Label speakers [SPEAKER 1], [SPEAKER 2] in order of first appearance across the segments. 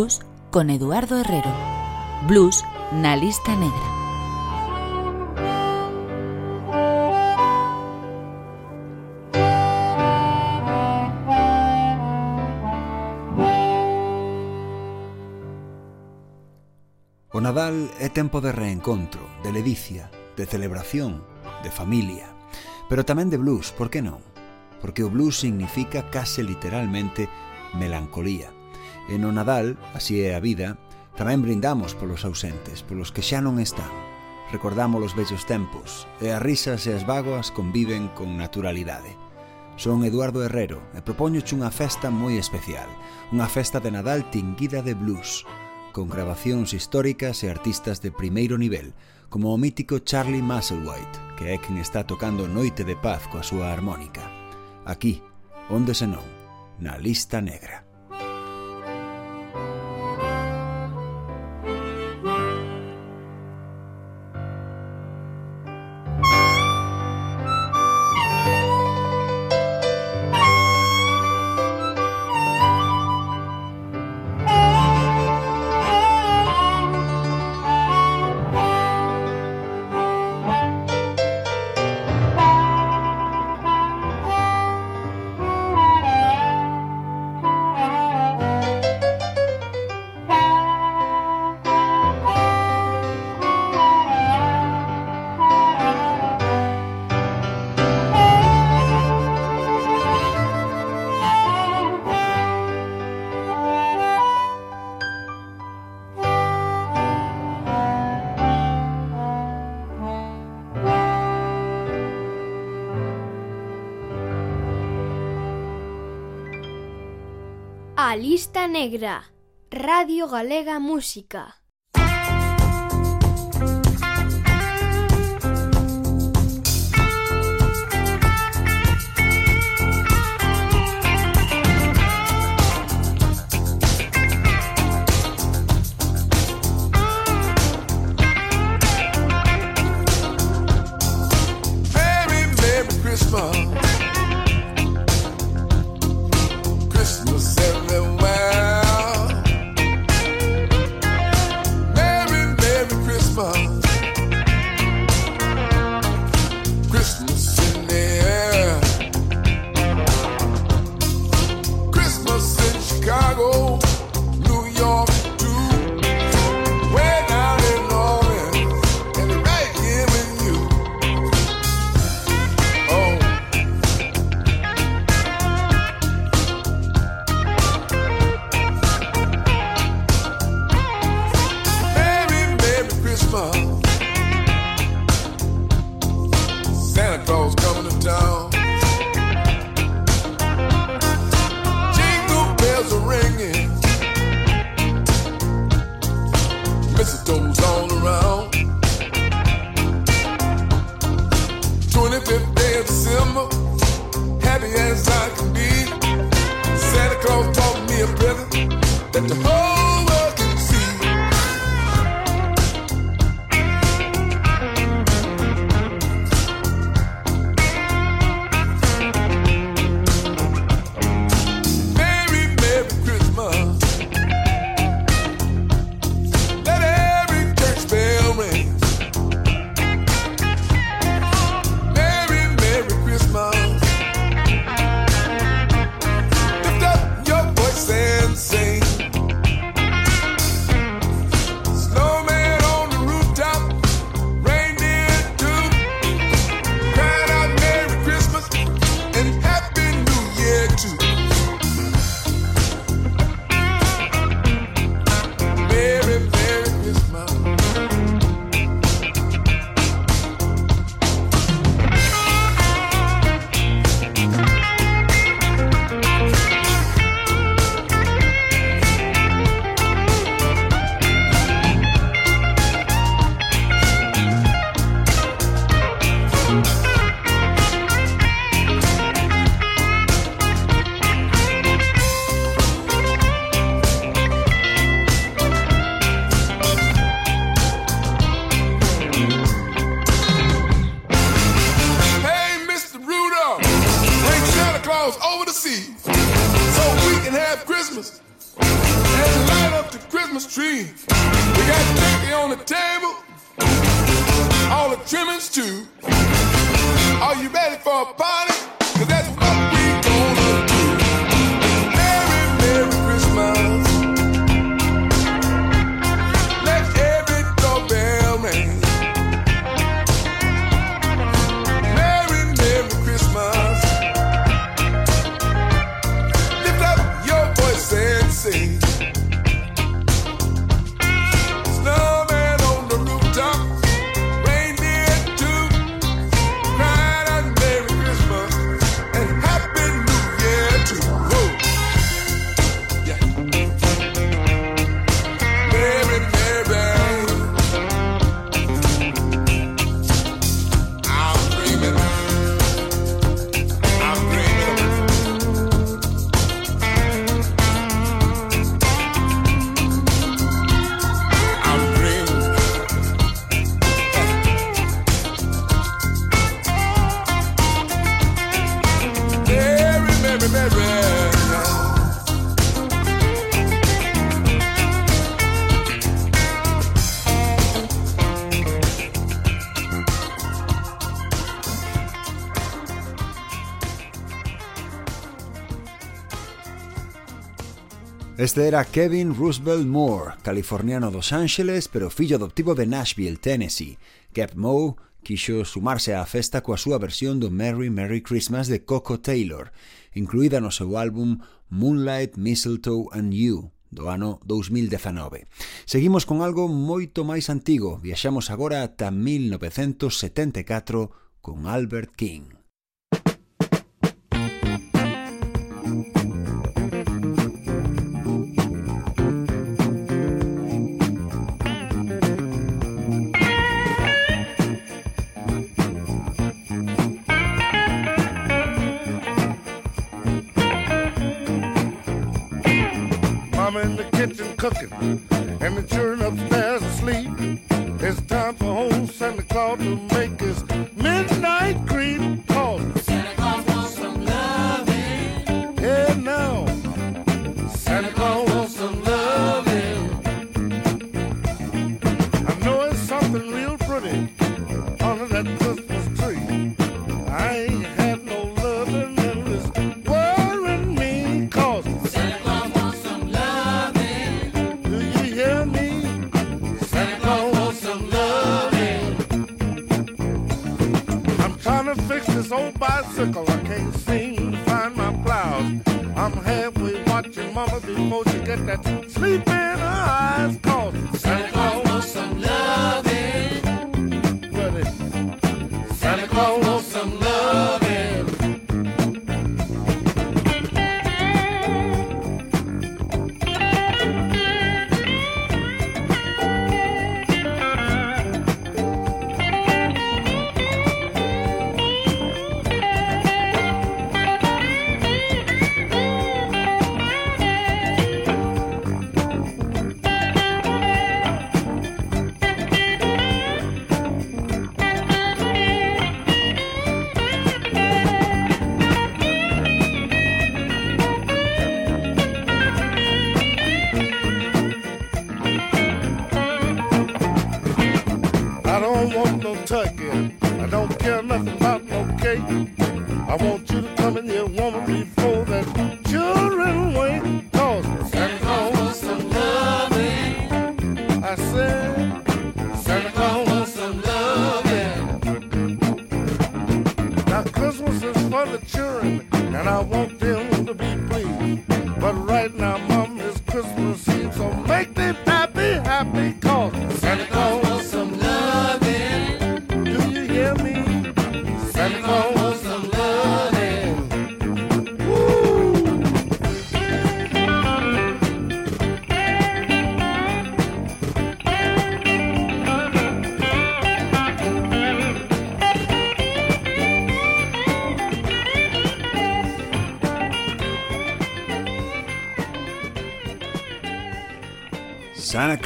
[SPEAKER 1] Blues con Eduardo Herrero. Blues na lista negra.
[SPEAKER 2] O Nadal é tempo de reencontro, de ledicia, de celebración, de familia, pero tamén de blues, por que non? Porque o blues significa case literalmente melancolía. E no Nadal, así é a vida, tamén brindamos polos ausentes, polos que xa non están. Recordamos os vellos tempos, e as risas e as vagoas conviven con naturalidade. Son Eduardo Herrero e propoñoche unha festa moi especial, unha festa de Nadal tinguida de blues, con grabacións históricas e artistas de primeiro nivel, como o mítico Charlie Musselwhite, que é quen está tocando Noite de Paz coa súa armónica. Aquí, onde senón, na lista negra.
[SPEAKER 3] A lista negra. Radio Galega Música.
[SPEAKER 2] Este era Kevin Roosevelt Moore, californiano dos Ángeles, pero fillo adoptivo de Nashville, Tennessee. Cap Moe quixo sumarse á festa coa súa versión do Merry Merry Christmas de Coco Taylor, incluída no seu álbum Moonlight, Mistletoe and You, do ano 2019. Seguimos con algo moito máis antigo, viaxamos agora ata 1974 con Albert King.
[SPEAKER 4] Kitchen cooking, and the children upstairs asleep. It's time for old Santa Claus to make his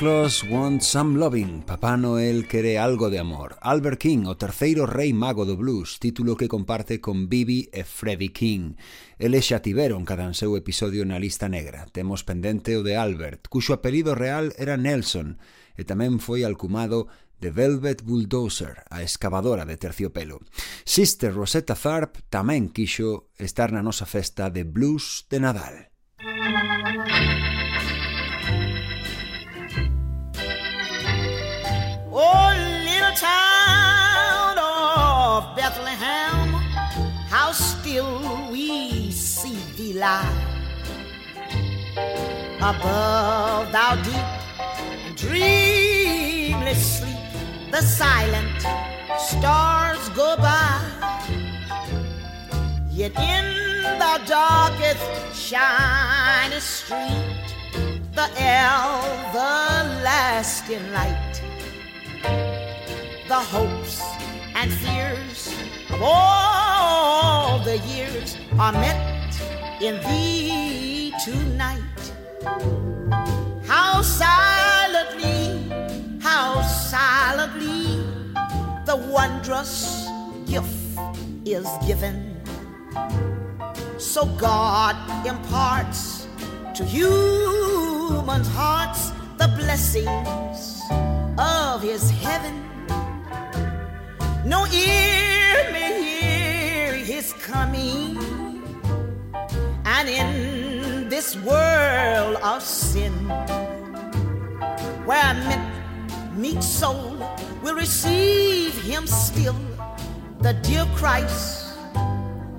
[SPEAKER 4] Claus wants some loving,
[SPEAKER 2] Papá Noel quere algo de amor. Albert King, o terceiro rei mago do blues, título que comparte con Bibi e Freddie King. Eles xa tiveron cada seu episodio na lista negra. Temos pendente o de Albert, cuxo apelido real era Nelson, e tamén foi alcumado The Velvet Bulldozer, a excavadora de terciopelo. Sister Rosetta Tharp tamén quixo estar na nosa festa de blues de Nadal.
[SPEAKER 5] Oh, little town of Bethlehem, how still we see thee lie above thou deep dreamless sleep. The silent stars go by, yet in the darkest shiny street, the everlasting light the hopes and fears of all the years are met in thee tonight. How silently, how silently the wondrous gift is given. So God imparts to human hearts the blessings of his heaven. No ear may hear his coming, and in this world of sin, where a meek soul will receive him still, the dear Christ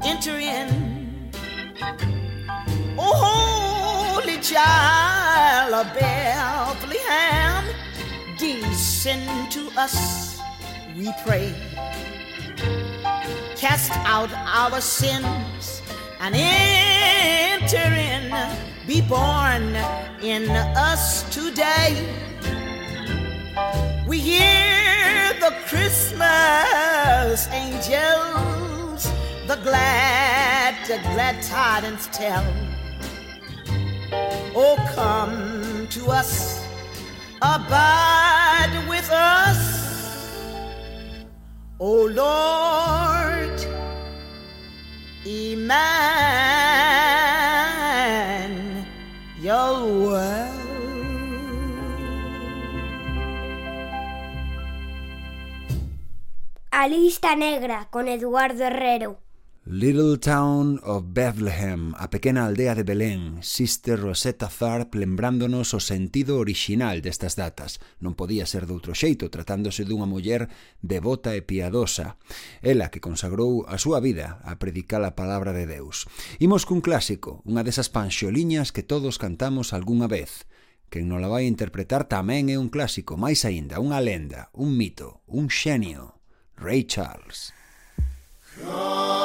[SPEAKER 5] enter in. Oh, holy child of Bethlehem, descend to us, we pray. Cast out our sins and enter in, be born in us today. We hear the Christmas angels, the glad, the glad tidings tell. Oh, come to us, abide with us. O Lord,
[SPEAKER 3] A lista negra con Eduardo Herrero.
[SPEAKER 2] Little Town of Bethlehem, a pequena aldea de Belén, Sister Rosetta Tharpe lembrándonos o sentido orixinal destas datas. Non podía ser doutro xeito, tratándose dunha muller devota e piadosa. Ela que consagrou a súa vida a predicar a palabra de Deus. Imos cun clásico, unha desas panxoliñas que todos cantamos algunha vez. Quen non la vai interpretar tamén é un clásico, máis aínda, unha lenda, un mito, un xenio. Ray Charles.
[SPEAKER 6] God.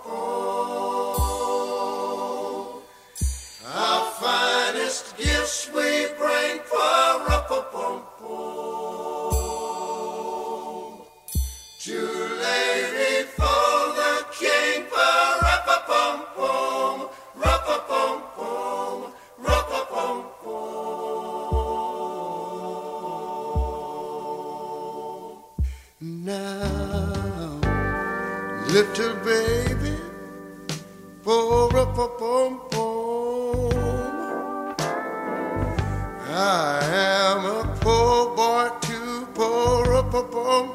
[SPEAKER 6] little baby, for a pum I am a poor boy too, for a pum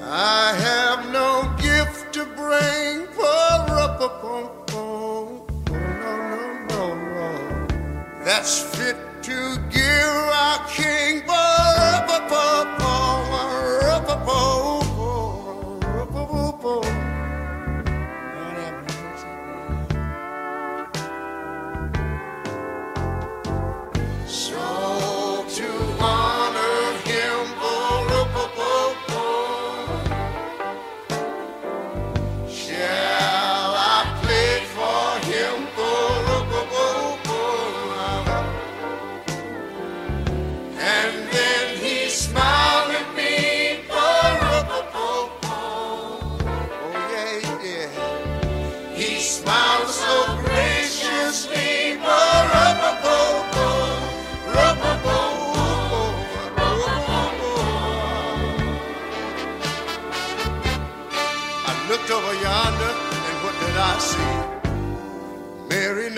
[SPEAKER 6] I have no gift to bring for a pum pum. No, no, no, no. That's fit to give our king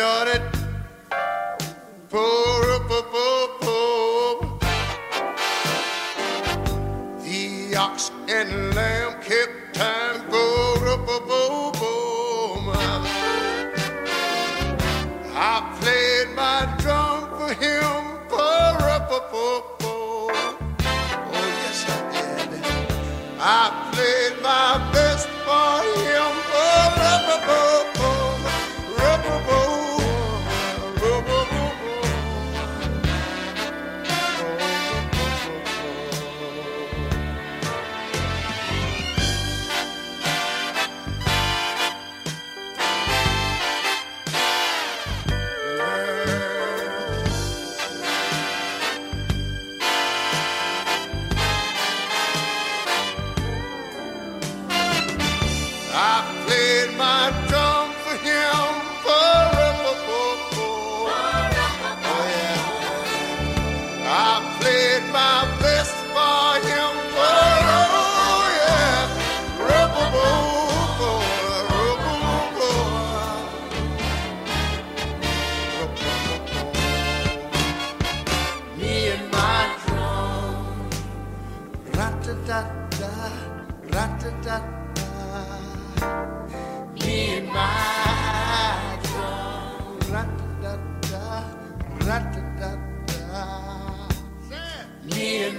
[SPEAKER 6] know it.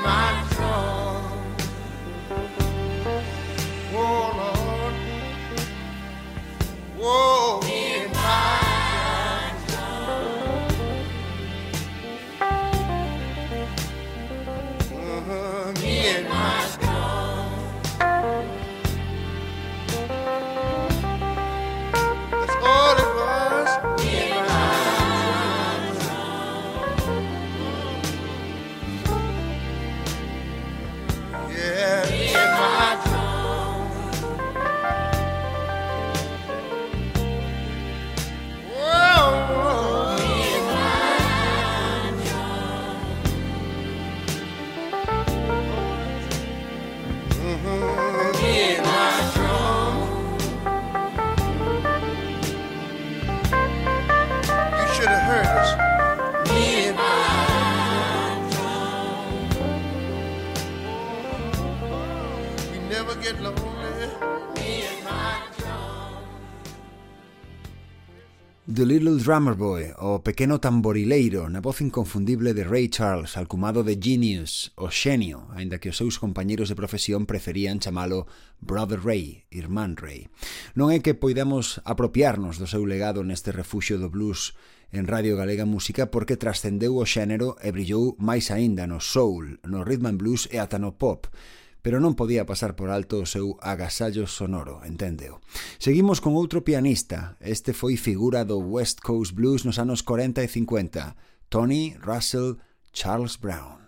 [SPEAKER 6] My
[SPEAKER 2] Drummer Boy, o pequeno tamborileiro na voz inconfundible de Ray Charles, alcumado de Genius, o xenio, aínda que os seus compañeiros de profesión preferían chamalo Brother Ray, Irmán Ray. Non é que poidamos apropiarnos do seu legado neste refuxio do blues en Radio Galega Música porque trascendeu o xénero e brillou máis aínda no soul, no rhythm and blues e ata no pop, pero non podía pasar por alto o seu agasallo sonoro, enténdeo. Seguimos con outro pianista, este foi figura do West Coast Blues nos anos 40 e 50, Tony Russell Charles Brown.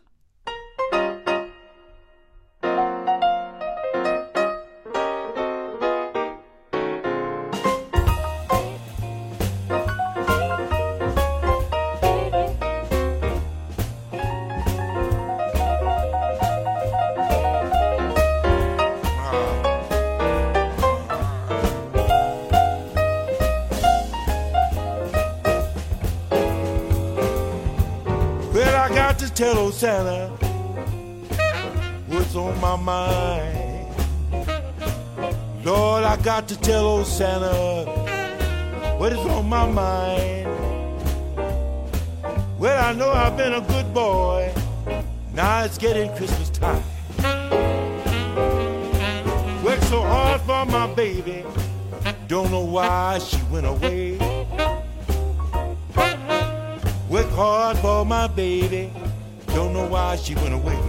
[SPEAKER 7] Old Santa what's on my mind. Lord, I got to tell old Santa what is on my mind. Well, I know I've been a good boy. Now it's getting Christmas time. Worked so hard for my baby. Don't know why she went away. Work hard for my baby. Don't know why she went away.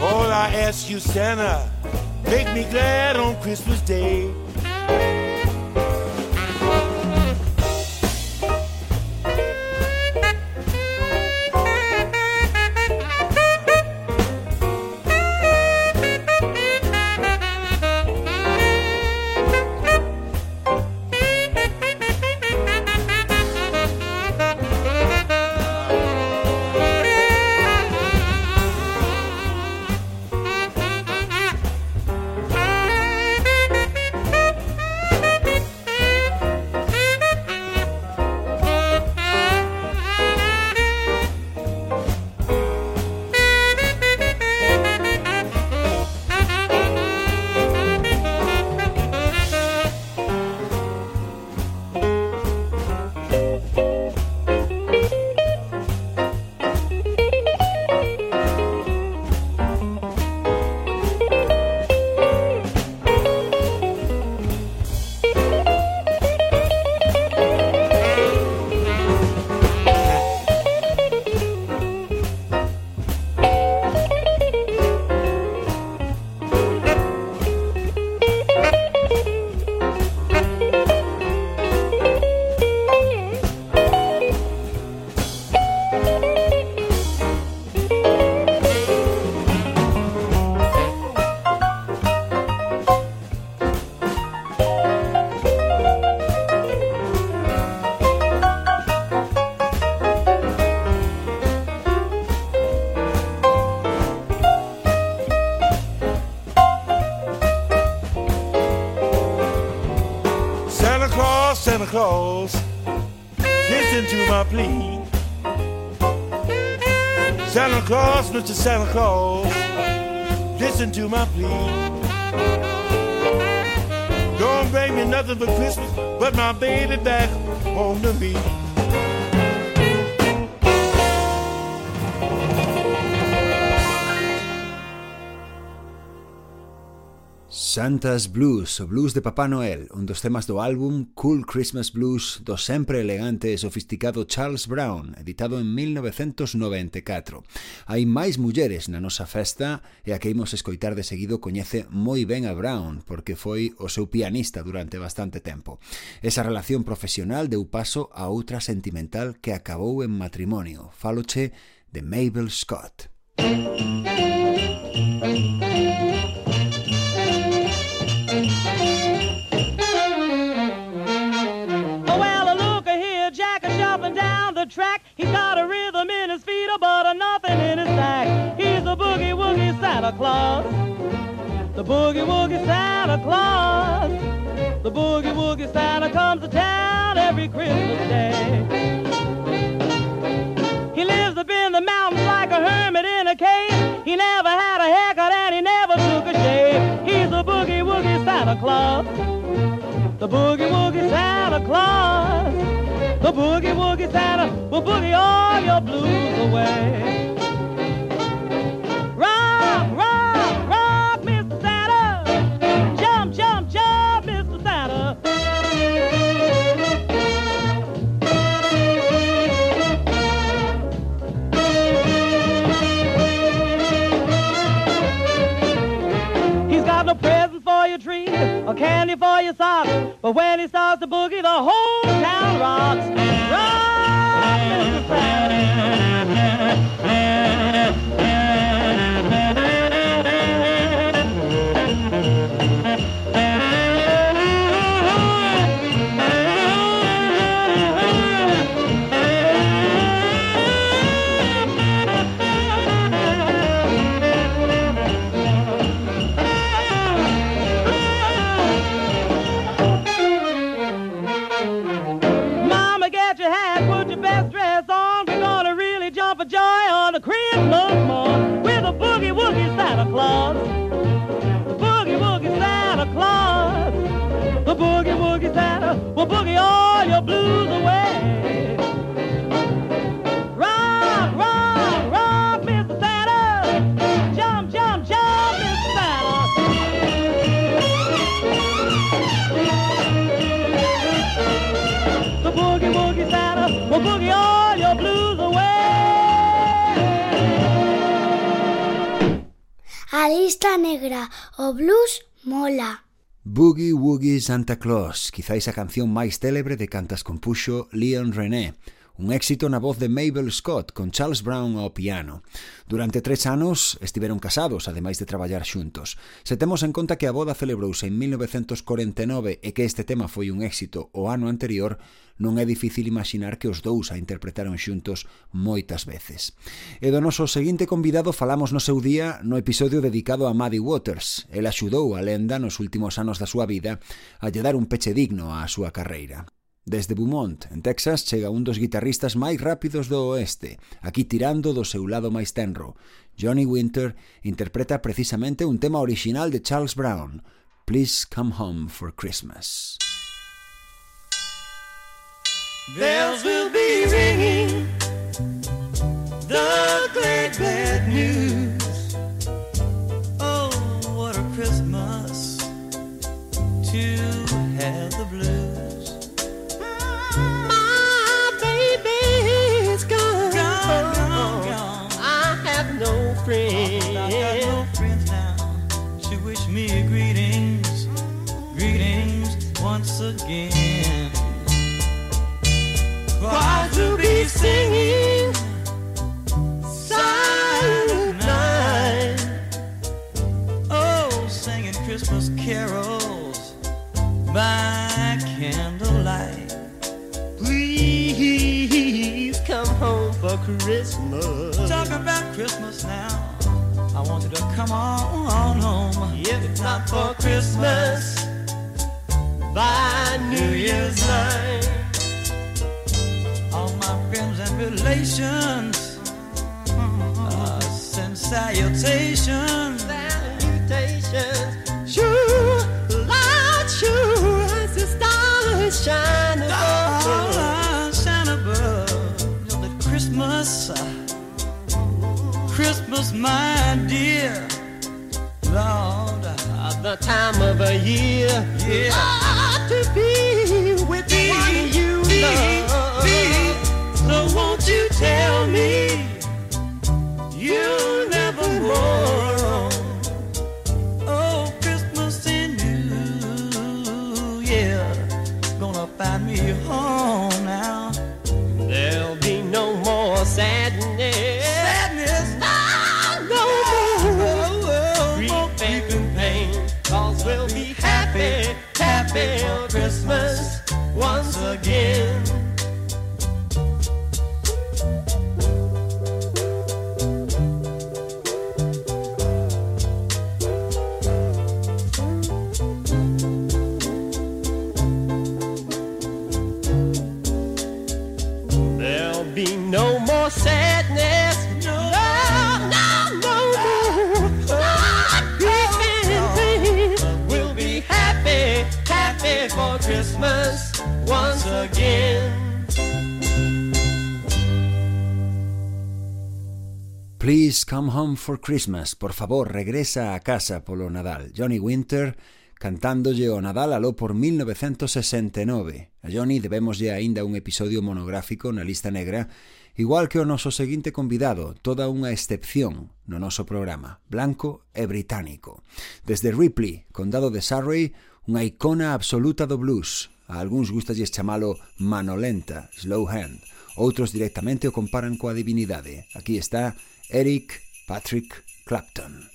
[SPEAKER 7] All I ask you, Santa, make me glad on Christmas Day.
[SPEAKER 2] Santa's Blues, o blues de Papá Noel, un dos temas do álbum Cool Christmas Blues do sempre elegante e sofisticado Charles Brown, editado en 1994. Hai máis mulleres na nosa festa e a que imos escoitar de seguido coñece moi ben a Brown, porque foi o seu pianista durante bastante tempo. Esa relación profesional deu paso a outra sentimental que acabou en matrimonio. Faloche de Mabel Scott.
[SPEAKER 8] The track. He's got a rhythm in his feet, but a nothing in his sack. He's a boogie woogie Santa Claus. The boogie woogie Santa Claus. The boogie woogie Santa comes to town every Christmas day. He lives up in the mountains like a hermit in a cave. He never had a haircut and he never took a shave. He's a boogie woogie Santa Claus. The boogie woogie Santa Claus. The boogie woogie Santa will boogie all your blues away. Or candy for your socks. But when he starts to boogie, the whole town rocks. Rock, Mr. Mama,
[SPEAKER 9] lista negra, o blues mola.
[SPEAKER 2] Boogie Woogie Santa Claus, quizáis a canción máis célebre de cantas compuxo Leon René, un éxito na voz de Mabel Scott con Charles Brown ao piano. Durante tres anos estiveron casados, ademais de traballar xuntos. Se temos en conta que a boda celebrouse en 1949 e que este tema foi un éxito o ano anterior, non é difícil imaginar que os dous a interpretaron xuntos moitas veces. E do noso seguinte convidado falamos no seu día no episodio dedicado a Maddie Waters. El axudou a lenda nos últimos anos da súa vida a lle dar un peche digno á súa carreira. Desde Beaumont, en Texas, chega un dos guitarristas máis rápidos do oeste, aquí tirando do seu lado máis tenro. Johnny Winter interpreta precisamente un tema orixinal de Charles Brown, Please Come Home for Christmas.
[SPEAKER 10] Bells will be ringing the great bad news again. Choir to be singing silent night. Oh, singing Christmas carols by candlelight. Please come home for Christmas. Talk about Christmas now. I want you to come on, on home. If it's not for Christmas,
[SPEAKER 11] by New Year's night.
[SPEAKER 10] All my friends and relations uh, send salutations.
[SPEAKER 11] Salutations, sure, light sure as the stars shine above.
[SPEAKER 10] Shine above. You know, the Christmas, uh, Christmas, my dear.
[SPEAKER 11] Time of a year.
[SPEAKER 10] Yeah.
[SPEAKER 11] Ah, to be
[SPEAKER 10] Christmas
[SPEAKER 11] once again.
[SPEAKER 2] Come Home for Christmas, por favor, regresa a casa polo Nadal. Johnny Winter cantándolle o Nadal aló por 1969. A Johnny debemoslle aínda un episodio monográfico na lista negra, igual que o noso seguinte convidado, toda unha excepción no noso programa, blanco e británico. Desde Ripley, condado de Surrey, unha icona absoluta do blues. A algúns gustalles chamalo mano lenta, slow hand. Outros directamente o comparan coa divinidade. Aquí está Eric Patrick Clapton.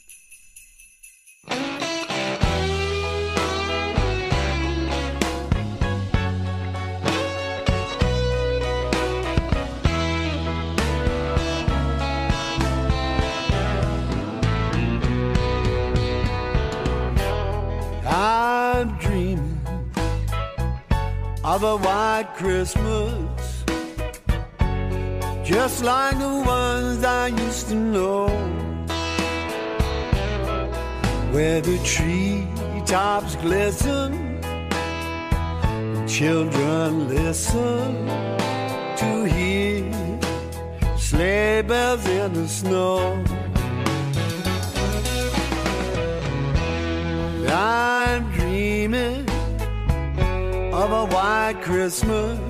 [SPEAKER 12] I'm dreaming of a white Christmas, just like the ones I used to know, where the treetops glisten, children listen to hear sleigh bells in the snow. I'm dreaming of a white Christmas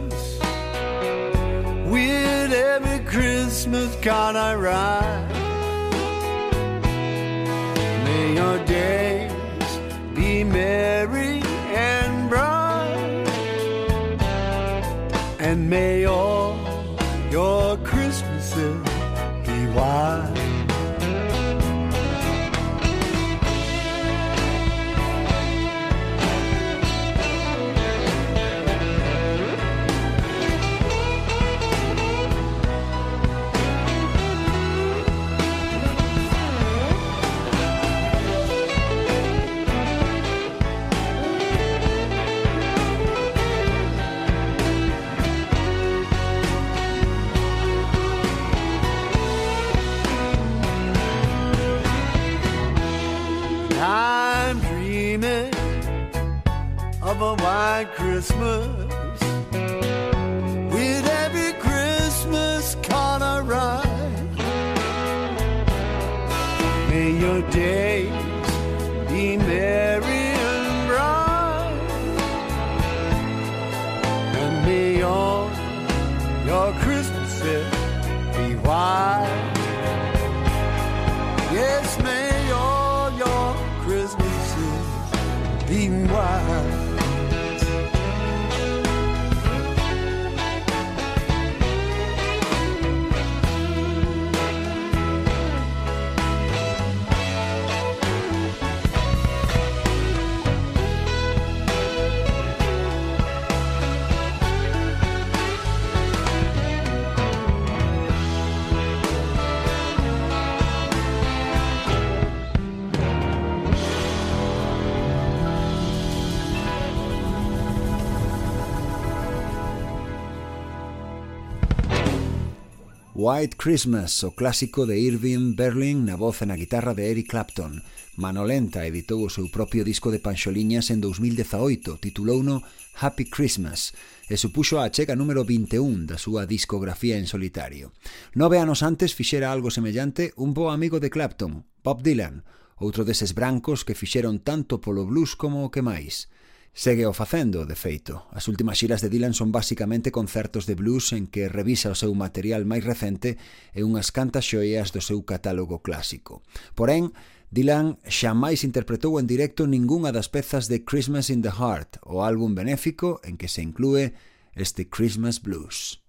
[SPEAKER 12] with every Christmas card I write. May your days be merry and bright, and may all your Christmases be white. Of a white Christmas with every Christmas card I. May your days
[SPEAKER 2] White Christmas, o clásico de Irving Berlin na voz e na guitarra de Eric Clapton. Manolenta editou o seu propio disco de panxoliñas en 2018, titulouno Happy Christmas, e supuxo a chega número 21 da súa discografía en solitario. Nove anos antes fixera algo semellante un bo amigo de Clapton, Bob Dylan, outro deses brancos que fixeron tanto polo blues como o que máis. Segue o facendo, de feito. As últimas xiras de Dylan son basicamente concertos de blues en que revisa o seu material máis recente e unhas cantas xoias do seu catálogo clásico. Porén, Dylan xamais interpretou en directo ningunha das pezas de Christmas in the Heart, o álbum benéfico en que se inclúe este Christmas Blues.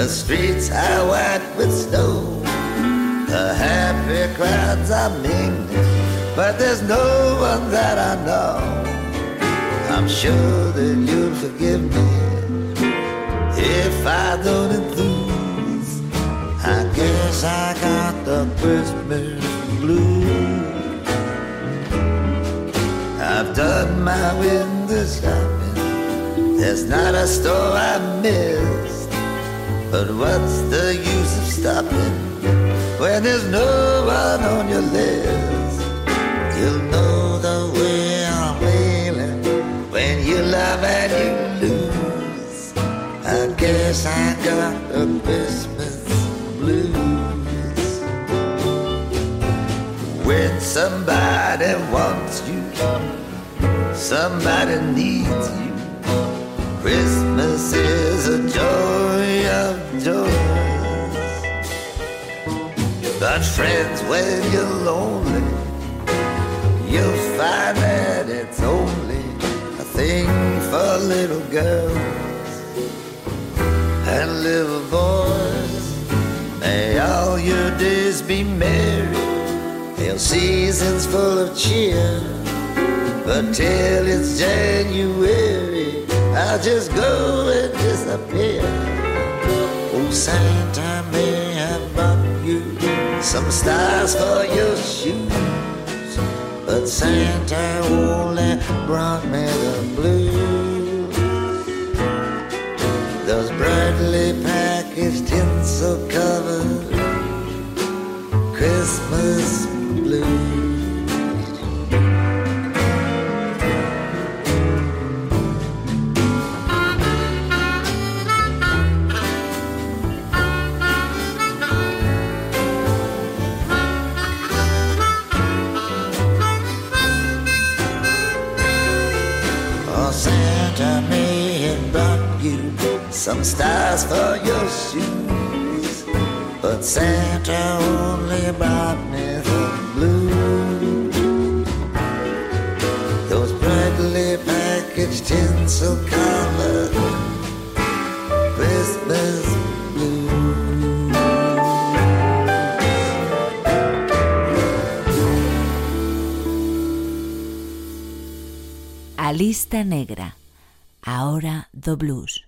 [SPEAKER 13] The streets are white with snow. The happy crowds are mingling, but there's no one that I know. I'm sure that you'll forgive me if I don't enthuse. I guess I got the Christmas blues. I've done my window shopping. There's not a store I miss. But what's the use of stopping when there's no one on your list? You'll know the way I'm feeling when you love and you lose. I guess I got the Christmas blues. When somebody wants you, somebody needs you. Christmas is a joy But friends, when you're lonely, you'll find that it's only a thing for little girls and little boys. May all your days be merry, hail seasons full of cheer. But till it's January, I'll just go and disappear. Santa may have brought you some stars for your shoes, but Santa only brought me the blues. Those brightly packaged tinsel covered Christmas
[SPEAKER 1] lista negra, a hora do blues.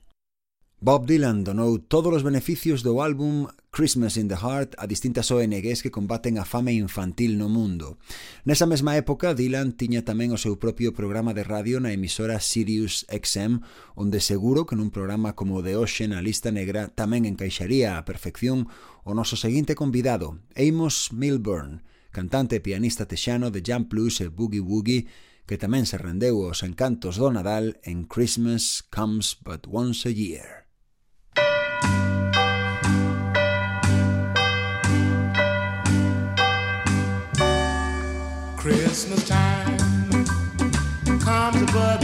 [SPEAKER 2] Bob Dylan donou todos os beneficios do álbum Christmas in the Heart a distintas ONGs que combaten a fame infantil no mundo. Nesa mesma época, Dylan tiña tamén o seu propio programa de radio na emisora Sirius XM, onde seguro que nun programa como o de hoxe na lista negra tamén encaixaría a perfección o noso seguinte convidado, Amos Milburn, cantante e pianista texano de jump blues e boogie-woogie, que tamén se rendeu aos encantos do Nadal en Christmas Comes But Once a Year.
[SPEAKER 7] Christmas time comes but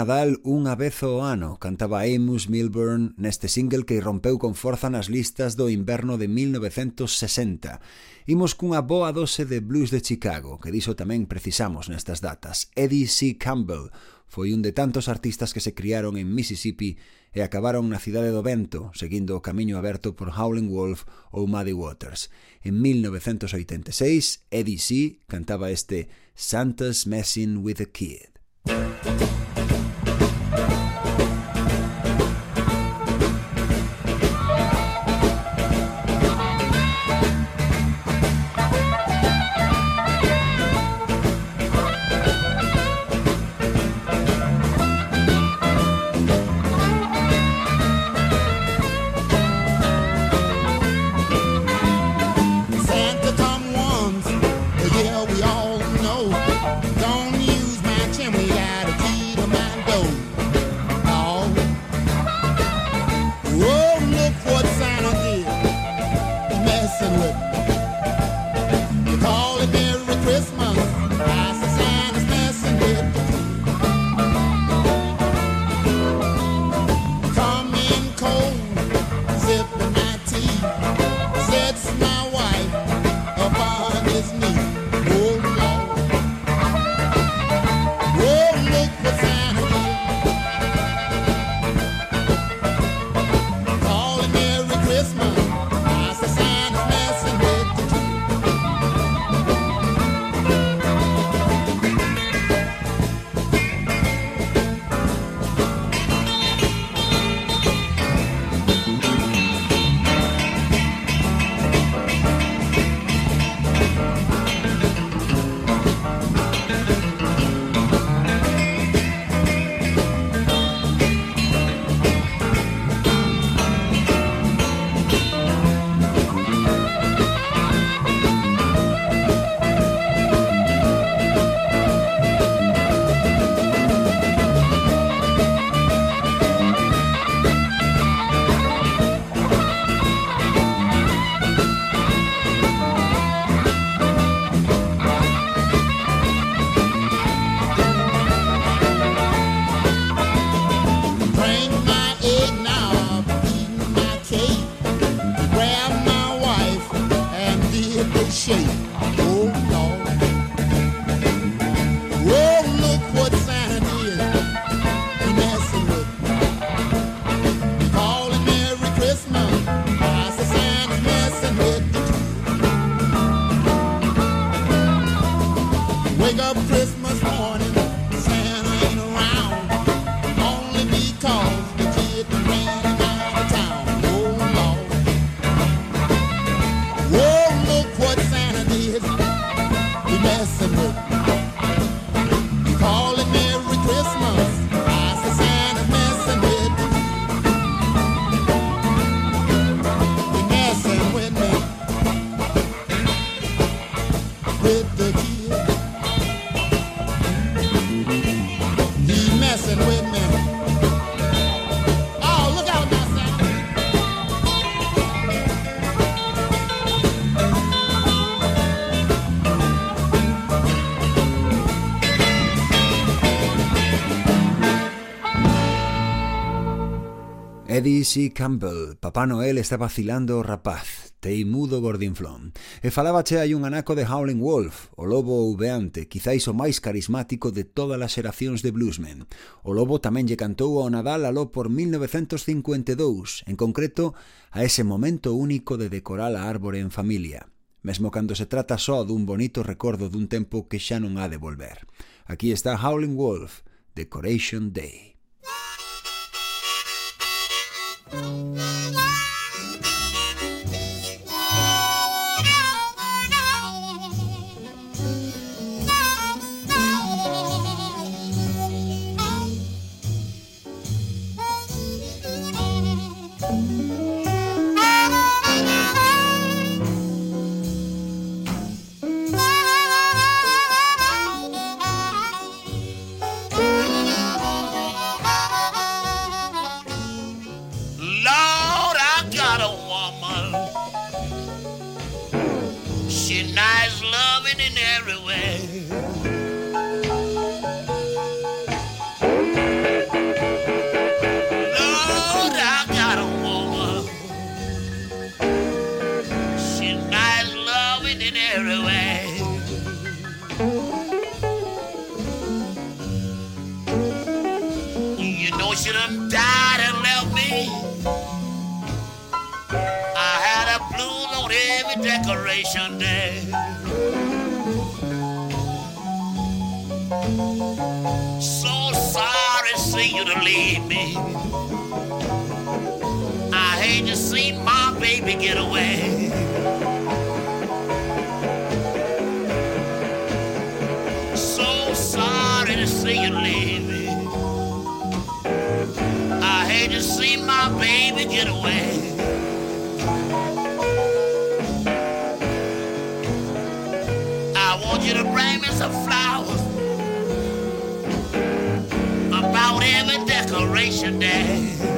[SPEAKER 2] Nadal unha vez ao ano, cantaba Amos Milburn neste single que irrompeu con forza nas listas do inverno de 1960. Imos cunha boa dose de blues de Chicago, que diso tamén precisamos nestas datas. Eddie C. Campbell foi un de tantos artistas que se criaron en Mississippi e acabaron na cidade do vento, seguindo o camiño aberto por Howlin' Wolf ou Muddy Waters. En 1986, Eddie C. cantaba este Santa's Messing with a Kid.
[SPEAKER 7] Thank you.
[SPEAKER 2] Eddie C. Campbell, Papá Noel está vacilando o rapaz, teimudo gordinflón. E falábache hai un anaco de Howling Wolf, o lobo uveante, quizáis o máis carismático de todas as xeracións de bluesmen. O lobo tamén lle cantou ao Nadal aló por 1952, en concreto a ese momento único de decorar a árbore en familia. Mesmo cando se trata só dun bonito recordo dun tempo que xa non ha de volver. Aquí está Howling Wolf, Decoration Day.
[SPEAKER 14] 안녕 하. Decoration day. So sorry to see you to leave me. I hate to see my baby get away. So sorry to see you leave me. I hate to see my baby get away. Me flowers about every decoration day.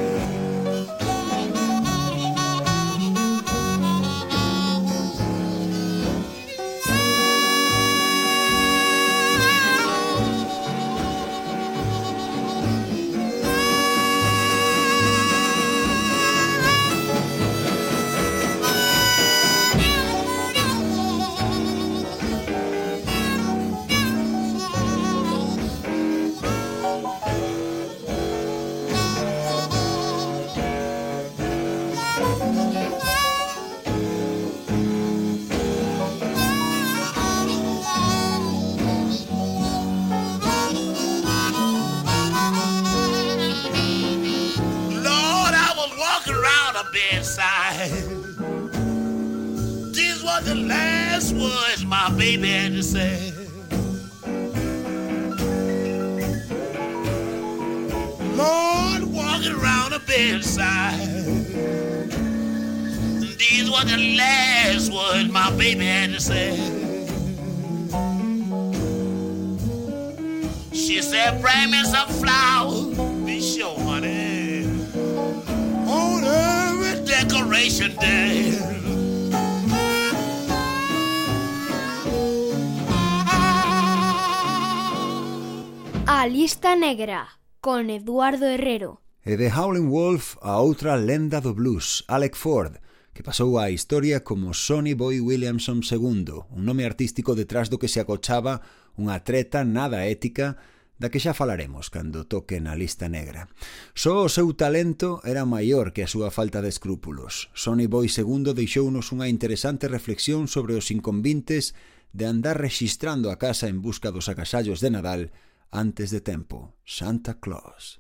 [SPEAKER 15] Negra, con Eduardo Herrero.
[SPEAKER 2] E de Howling Wolf a outra lenda do blues, Alec Ford, que pasou á historia como Sonny Boy Williamson II, un nome artístico detrás do que se acochaba unha treta nada ética da que xa falaremos cando toque na lista negra. Só o seu talento era maior que a súa falta de escrúpulos. Sonny Boy II deixounos unha interesante reflexión sobre os inconvintes de andar rexistrando a casa en busca dos agasallos de Nadal antes de tempo. Santa Claus.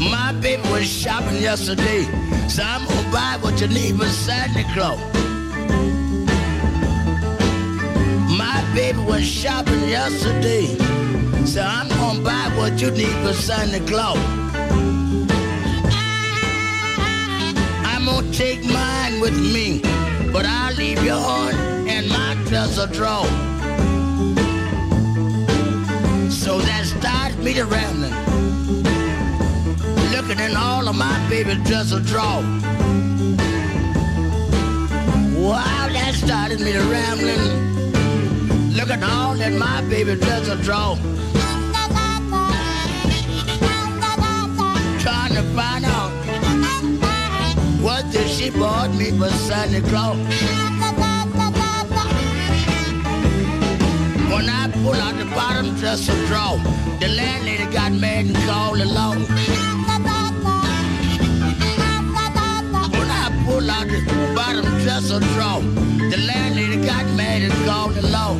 [SPEAKER 14] My baby was shopping yesterday, so I'm gonna buy what you need for Santa Claus. My baby was shopping yesterday, so I'm gonna buy what you need for Santa Claus. Gonna take mine with me, but I'll leave yours in my dresser drawer. So that starts me to rambling looking in all of my baby dresser drawer. Wow, that started me to rambling,
[SPEAKER 16] Look at all that my baby a draw. Trying to find out what did she bought me for Santa Claus. When I pull out the bottom dresser drawer, the landlady got mad and called the law. When I pull out the bottom dresser drawer, the landlady got mad and called the law.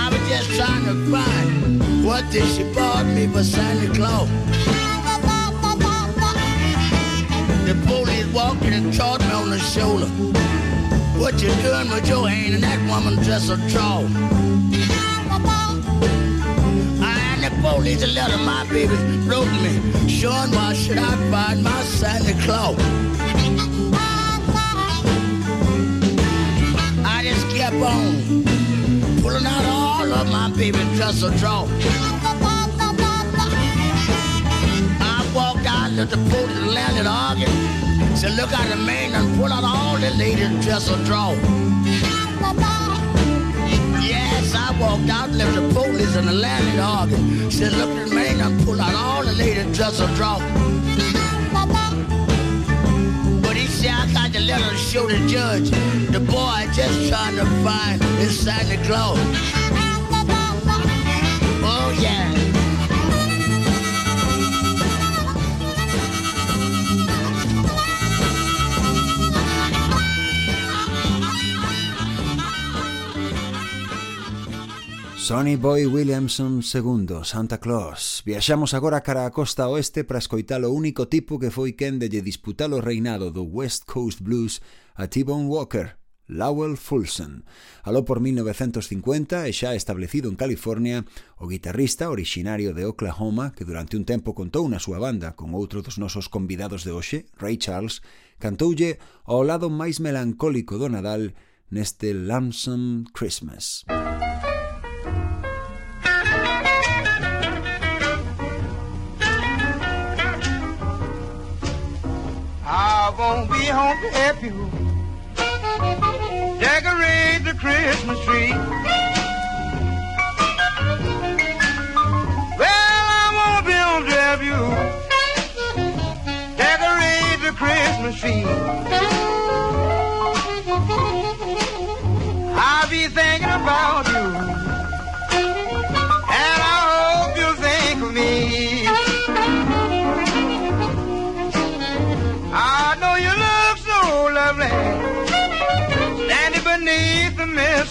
[SPEAKER 16] I was just trying to find what did she bought me for Santa Claus. The police walked in and charged me on the shoulder. What you doing with your hand in that woman dress a draw? And the police letter my baby wrote me, showing why should I find my Santa Claus? I just kept on pulling out all of my baby dress a draw. I walked out, let the police landed arguing. Said, look out the man and pull out all the ladies dress a draw. Yes, I walked out, left the police and the landlady arguing. Said, look at the man and pull out all the ladies dress a draw. But he said, I got the letter to show the judge. The boy just trying to find inside the Claus.
[SPEAKER 2] Sonny Boy Williamson II, Santa Claus. Viaxamos agora cara a costa oeste para escoitar o único tipo que foi quen de lle disputar o reinado do West Coast Blues a T-Bone Walker, Lowell Fulson. Aló por 1950 e xa establecido en California, o guitarrista originario de Oklahoma, que durante un tempo contou na súa banda con outro dos nosos convidados de hoxe, Ray Charles, cantoulle ao lado máis melancólico do Nadal neste Lamson Christmas.
[SPEAKER 17] Música won't be home to help you decorate the Christmas tree. Well, I won't be home to help you decorate the Christmas tree. I'll be thinking about you,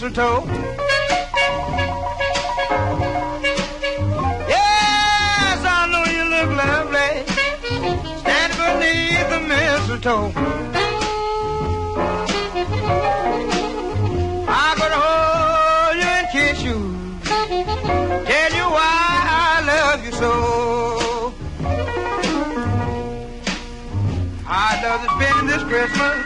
[SPEAKER 17] mistletoe. Yes, I know you look lovely, standing beneath the mistletoe. I hold you and kiss you, tell you why I love you so. I love to spend this Christmas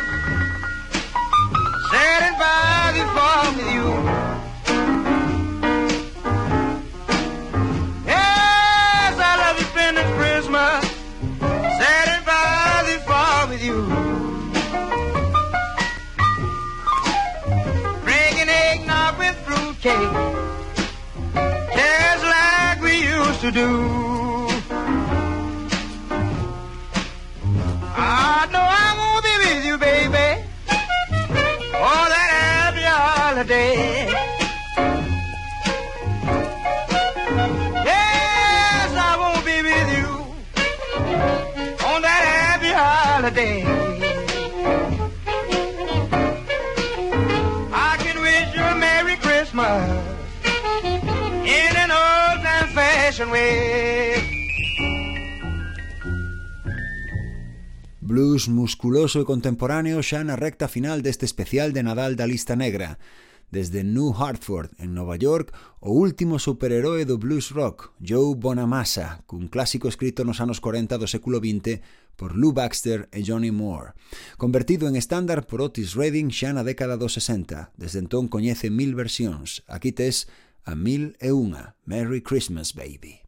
[SPEAKER 2] blues musculoso e contemporáneo xa na recta final deste especial de Nadal da lista negra. Desde New Hartford, en Nova York, o último superheroe do blues rock, Joe Bonamassa, cun clásico escrito nos anos 40 do século XX por Lou Baxter e Johnny Moore. Convertido en estándar por Otis Redding xa na década dos 60. Desde entón coñece mil versións. Aquí tes a mil e unha. Merry Christmas, baby.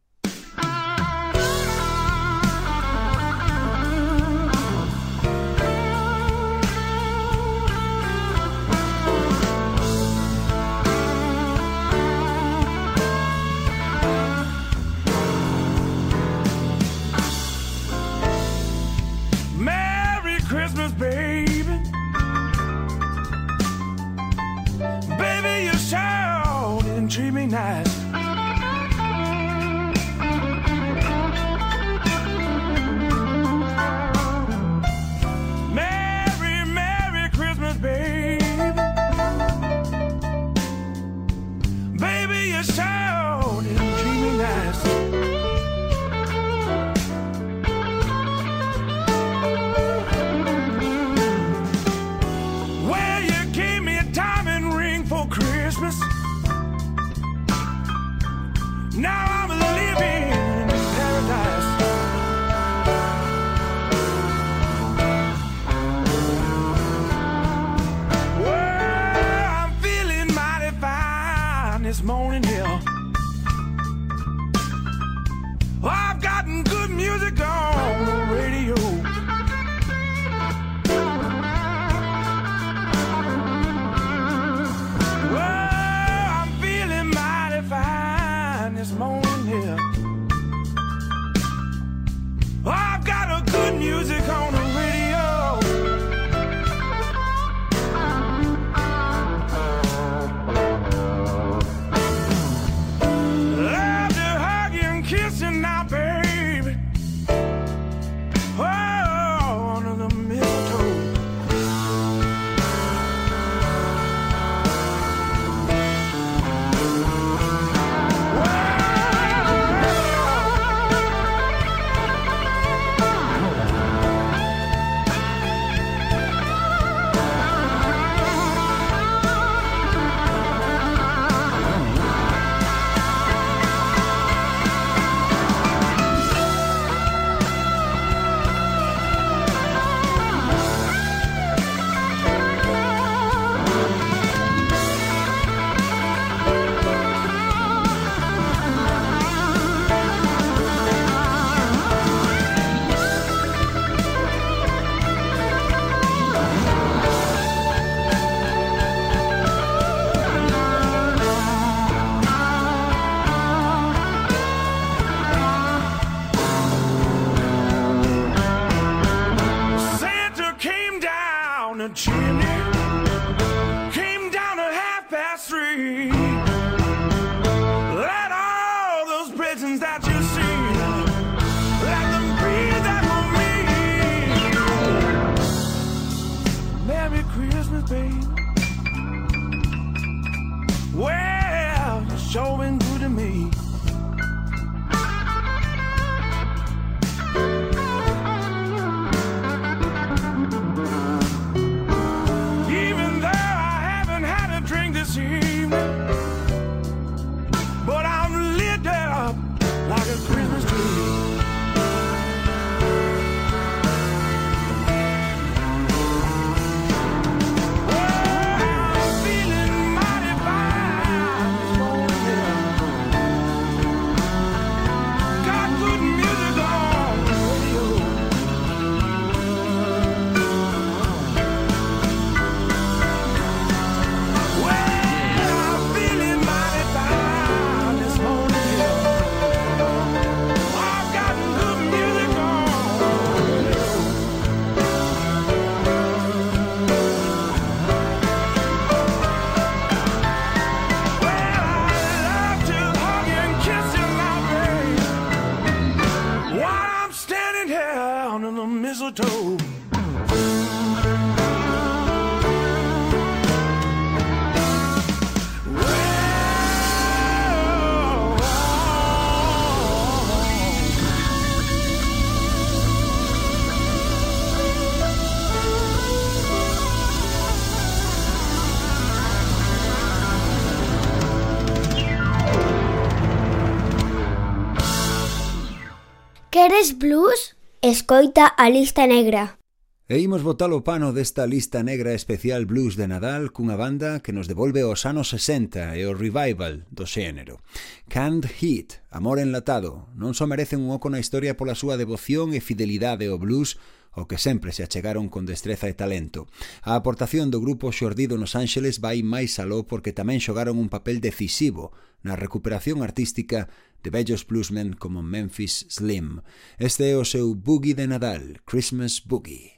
[SPEAKER 3] escoita a lista negra.
[SPEAKER 2] E imos botar o pano desta lista negra especial blues de Nadal cunha banda que nos devolve aos anos 60 e o revival do xénero. Canned Heat, amor enlatado, non só merecen un oco na historia pola súa devoción e fidelidade ao blues, o que sempre se achegaron con destreza e talento. A aportación do grupo xordido nos Ángeles vai máis aló porque tamén xogaron un papel decisivo na recuperación artística de bellos bluesmen como Memphis Slim. Este é o seu Boogie de Nadal, Christmas Boogie.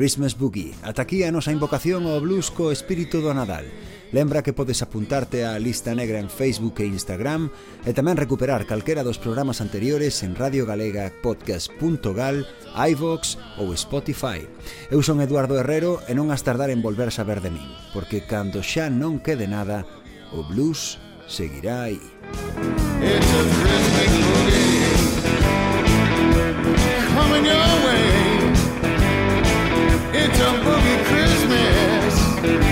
[SPEAKER 6] Christmas Boogie.
[SPEAKER 2] Ata aquí a nosa invocación ao blues co espírito do Nadal. Lembra que podes apuntarte á lista negra en Facebook e Instagram e tamén recuperar calquera dos programas anteriores en Radio Galega Podcast.gal, iVox ou Spotify. Eu son Eduardo Herrero e non has tardar en volver saber de min, porque cando xa non quede nada, o blues seguirá aí.
[SPEAKER 6] It's a It's a boogie Christmas.